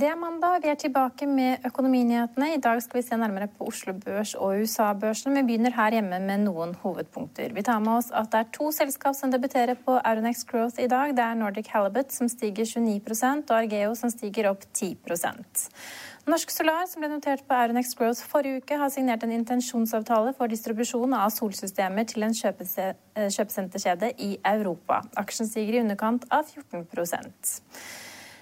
Det er mandag, vi er tilbake med økonominyhetene. I dag skal vi se nærmere på Oslo Børs og USA-børsene. Vi begynner her hjemme med noen hovedpunkter. Vi tar med oss at det er to selskap som debuterer på Auronex Growth i dag. Det er Nordic Halibut som stiger 29% og Argeo som stiger opp 10% Norsk Solar, som ble notert på Auronex Growth forrige uke, har signert en intensjonsavtale for distribusjon av solsystemer til en kjøpesenterkjede i Europa. Aksjen stiger i underkant av 14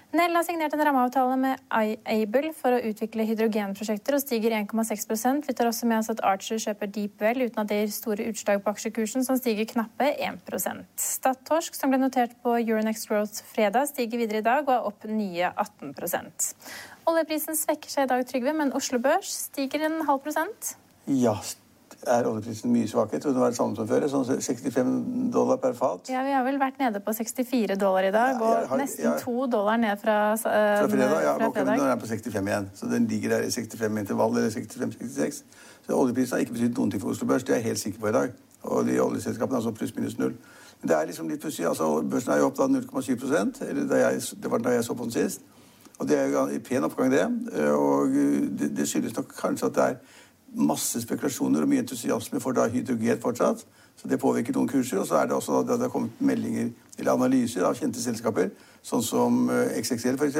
Nell har signert en rammeavtale med iAble for å utvikle hydrogenprosjekter og stiger 1,6 Vi tar også med oss at Archer kjøper Deepwell uten at det gir store utslag på aksjekursen, som stiger knappe 1% Statoil, som ble notert på Euronext Growth fredag, stiger videre i dag og er opp nye 18 Oljeprisen svekker seg i dag, Trygve, men Oslo Børs stiger en halv prosent. Ja, er oljeprisen mye svakere. Jeg trodde det var det samme som før. Sånn 65 dollar per fat. Ja, Vi har vel vært nede på 64 dollar i dag, ja, har, og nesten ja, to dollar ned fra, uh, fra fredag. Ja, fra fredag. nå er den på 65 igjen. Så den ligger der i 65 intervall, eller 65-66. Så oljeprisen har ikke betydd noen ting for Oslo Børs. Det er jeg helt sikker på i dag. Og de oljeselskapene er altså pluss-minus null. Men det er liksom litt pussig. Altså, børsen er jo opp da 0,7 eller det var da jeg så på den sist. Og det er jo en pen oppgang, det. Og det, det skyldes nok kanskje at det er masse spekulasjoner og mye entusiasme for da hydrogen fortsatt. Så det påvirker noen kurser. Og så er det også det har kommet meldinger eller analyser av kjente selskaper, sånn som eh, XXL f.eks.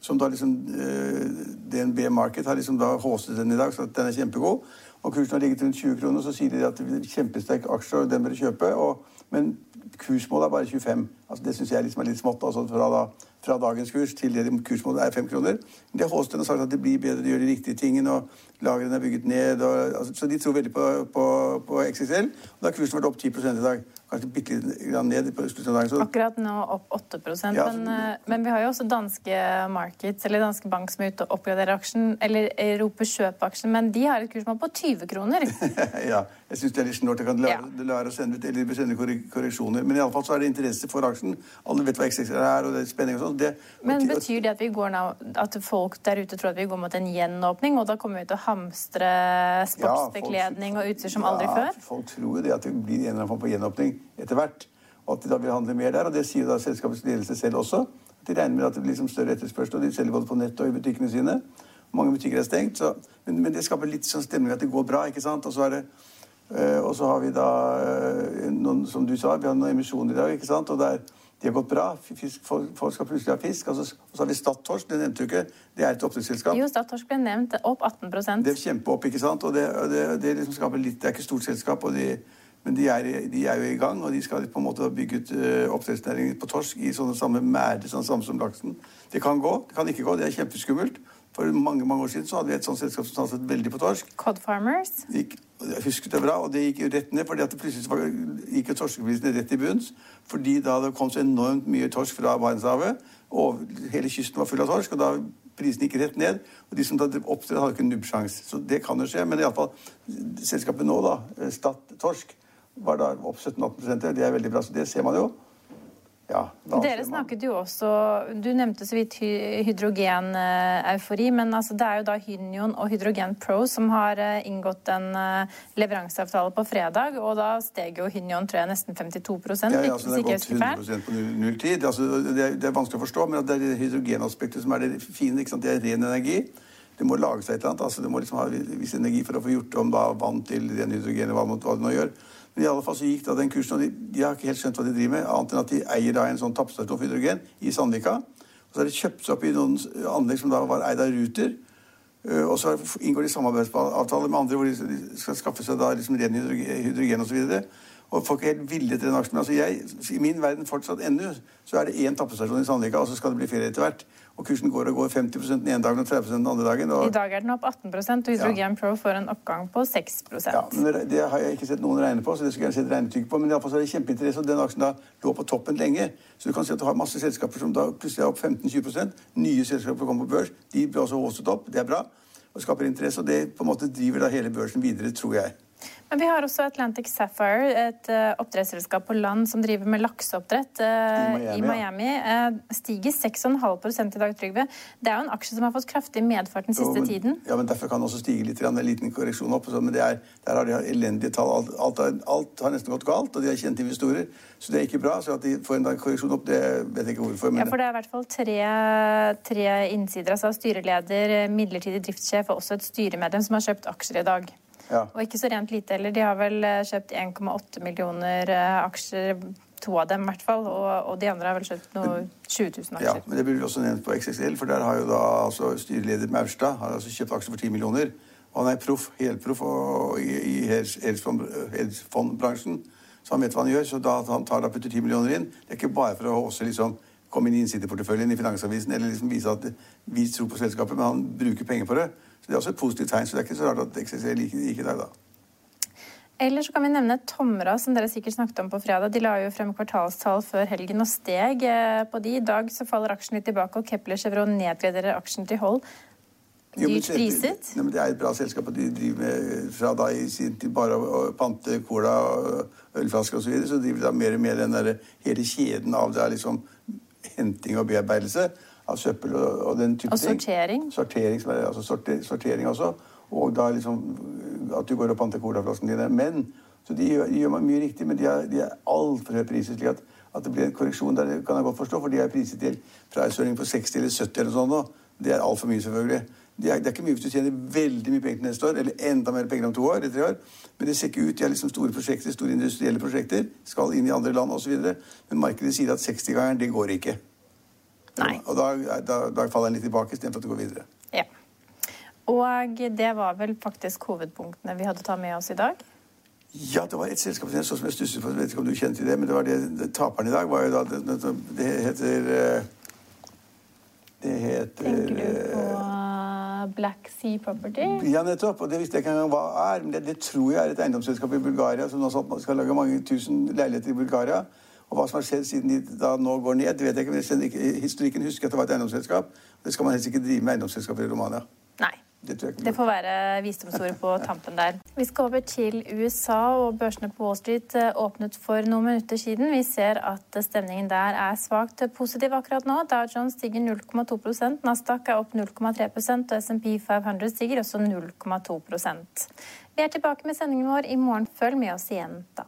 Som da liksom eh, DNB Market har liksom da håset den i dag, så den er kjempegod. Og kursen har ligget rundt 20 kroner, så sier de at det er kjempesterk aksje, og den bør kjøpe. Og, men kursmålet er bare 25. Altså, det syns jeg liksom er litt smått. altså fra da fra dagens kurs til det kursmålet er fem kroner. Men de har Håsten sagt at det blir bedre, de gjør de riktige tingene, og lagrene er bygget ned. Og, altså, så de tror veldig på, på, på XXL. Og da har kursen vært opp 10 i dag kanskje bitte litt ned. på så... Akkurat nå opp 8 ja, men, så... men, vi har jo også danske Markets, eller Danske Bank, som er ute og oppgraderer aksjen, eller roper kjøp aksjen, men de har et kursmål på 20 kroner. ja, jeg syns det er litt snålt. Jeg kan lære, ja. å sende eller sende korreksjoner. Men iallfall så er det interesse for aksjen. Alle vet hva XXL er, og det er spenning og sånn. Det, men betyr det at, vi går nå, at folk der ute tror at vi går mot en gjenåpning, og da kommer vi til å hamstre sportsbekledning og utstyr som aldri før? Ja, folk tror jo det at det blir en eller annen form for gjenåpning etter hvert. Og at de da vil handle mer der. Og det sier da selskapets ledelse selv også. De regner med at det blir liksom større etterspørsel, og de selger både på nett og i butikkene sine. Mange butikker er stengt, så, men, men, det skaper litt sånn stemning at det går bra. ikke sant? Og så, det, øh, og så har vi da øh, noen, som du sa, vi har noen emisjoner i dag. ikke sant? Og der, de har gått bra. Fisk, folk, skal plutselig ha fisk. Og så, og så har vi Stadtorsk, det nevnte du ikke. Det er et oppdrettsselskap. Jo, Stadtorsk ble nevnt. Opp 18% Det er kjempeopp, ikke sant. Og det, det, det liksom skaper litt Det er ikke stort selskap. og de men de er, de er, jo i gang, og de skal på en måte bygge ut uh, oppdrettsnæringen på torsk i sånne samme merde sånn samme som laksen. Det kan gå, det kan ikke gå. Det er kjempeskummelt. For mange mange år siden så hadde vi et sånt selskap som satset veldig på torsk. Cod Farmers? Gikk, jeg husket det bra, og det gikk jo rett ned. fordi at det plutselig var, gikk jo torskeprisene rett i bunns. Fordi da det kom så enormt mye torsk fra Barentshavet, og hele kysten var full av torsk, og da prisen gikk rett ned. Og de som da oppdrett, hadde ikke en nubbsjanse. Så det kan jo skje. Men iallfall selskapet nå, da, Stad Torsk, var da opp 17-18% Det er veldig bra. Så det ser man jo. Ja, Dere snakket jo også Du nevnte så vidt hydrogeneufori men altså det er jo da Hynion og Hydrogen Pro som har eh, inngått en eh, leveranseavtale på fredag, og da steg jo Hynion tror jeg, nesten 52% ja, ja, altså, Det har gått 100% null tid. Altså, det, er, det er vanskelig å forstå, men det er det hydrogenaspektet som er det fine. Det er ren energi. Det må lage seg et eller annet. altså Det må liksom ha viss energi for å få gjort om da vann til ren hydrogen, hva, hva det nå gjør. Men i alle fall så gikk da den kursen, og de, de, har ikke helt skjønt hva de driver med, annet enn at de eier da en sånn tappestasjon for hydrogen i Sandvika. Og så har de kjøpt seg opp i noen anlegg som da var eid av Ruter. Eh, og så inngår de samarbeidsavtaler med andre hvor de skal skaffe seg da liksom ren hydrogen, hydrogen osv. Og folk er helt villige til den aksjen. Altså jeg, I min verden fortsatt ennå så er det én tappestasjon i Sandvika, og så skal det bli ferie etter hvert. Og kursen går og går 50 den ene dagen og 30% den andre dagen. Og... I dag er den opp 18% og Hydrogen ja. Pro får en oppgang på 6% Ja, men det, har jeg ikke sett noen regne på, så det skulle jeg sett regnestykke på. Men iallfall er det kjempeinteresse, og den aksjen da lå på toppen lenge. Så du kan si at du har masse selskaper som da plutselig er opp 15-20% Nye selskaper kommer på børs. De blir også håset opp. Det er bra. Og skaper interesse. Og det på en måte driver da hele børsen videre, tror jeg. Men vi har også Atlantic Sapphire, et uh, oppdrettsselskap på land som driver med lakseoppdrett uh, i Miami. Miami. Uh, stiger 6,5 i dag, Trygve. Det er jo en aksje som har fått kraftig medfart den siste jo, men, tiden. Ja, men Derfor kan den også stige litt. En liten korreksjon opp. Men er, der har de elendige tall. Alt, alt, alt, har nesten gått galt, og de har kjente investorer. Så det er ikke bra. Så at de får en korreksjon opp, det vet jeg ikke hvorfor. Men... Ja, for det er i hvert fall tre, tre innsider. Altså styreleder, midlertidig driftssjef og også et styremedlem som har kjøpt aksjer i dag. Ja. Og ikke så rent lite heller. De har vel eh, kjøpt 1,8 millioner eh, aksjer. To av dem, i hvert fall. Og, og, de andre har vel kjøpt noe 20 000 aksjer. Ja, men det blir også nevnt på XXL, for der har jo da altså, styreleder Maurstad har altså kjøpt aksjer for 10 millioner. Og han er proff, helproff i, i hedgefondbransjen. Så han vet hva han gjør. Så da han tar da putter 10 millioner inn, det er ikke bare for å også liksom komme inn i innsideporteføljen i Finansavisen eller liksom vise at vi tror på selskapet, men han bruker penger på det. Så Det er også et positivt tegn, så det er ikke så rart at det eksisterer like, like der, da. Eller så kan vi nevne Tomra, som dere sikkert snakket om på fredag. De la jo frem kvartalstall før helgen og steg eh, på de. I dag så faller aksjen litt tilbake, og Kepler Chevron nedgraderer aksjen til hold. Dyrt priset? Men det er et bra selskap, og de driver med fra da i sin tid bare å pante cola, ølflasker osv. Så, videre, så driver de da mer og mer den der, hele kjeden av det er liksom henting og bearbeidelse av søppel og, og den type og sortering. Og Sortering. Sortering, altså sorter, sortering også. Og da liksom at du går og panter colaflaskene dine. Men, så de gjør, de gjør mye riktig, men de er, de er altfor høye priser. slik at, at det blir en korreksjon der, det kan jeg godt forstå, for de er priset til prisøkning på 60 eller 70 eller sånn nå. Det er altfor mye, selvfølgelig. Det er, det er, ikke mye hvis du tjener veldig mye penger neste år, eller enda mer penger om to år. eller tre år. Men det ser ikke ut. De har liksom store prosjekter, store industrielle prosjekter. Skal inn i andre land osv. Men markedet sier at 60-gangeren, det går ikke. Nei. Og da, da, da faller den litt tilbake istedenfor at du går videre. Ja. Og det var vel faktisk hovedpunktene vi hadde ta med oss i dag? Ja, det var et selskap som jeg stusset på. Jeg vet ikke om du kjente det, men det var det, det taperen i dag var jo da Det, det heter eh, Det heter Tenker du på eh, Black Sea Property? Ja, nettopp. Og det visste jeg ikke engang hva er. Men det, det, tror jeg er et eiendomsselskap i Bulgaria som nå skal lage mange tusen leiligheter i Bulgaria. Og hva som har skjedd siden de da nå går ned, det vet jeg ikke. Men ikke, historikken husker at det var et eiendomsselskap. Det skal man helst ikke drive med eiendomsselskaper i Romania. Nei. Det, det, får være visdomsordet på tampen der. Vi skal over til USA, og børsene på Wall Street eh, åpnet for noen minutter siden. Vi ser at stemningen der er svakt positiv akkurat nå. Dow Jones stiger 0,2% Nasdaq er opp 0,3 og SMP 500 stiger også 0,2% Vi er tilbake med sendingen vår i morgen. Følg med oss igjen da.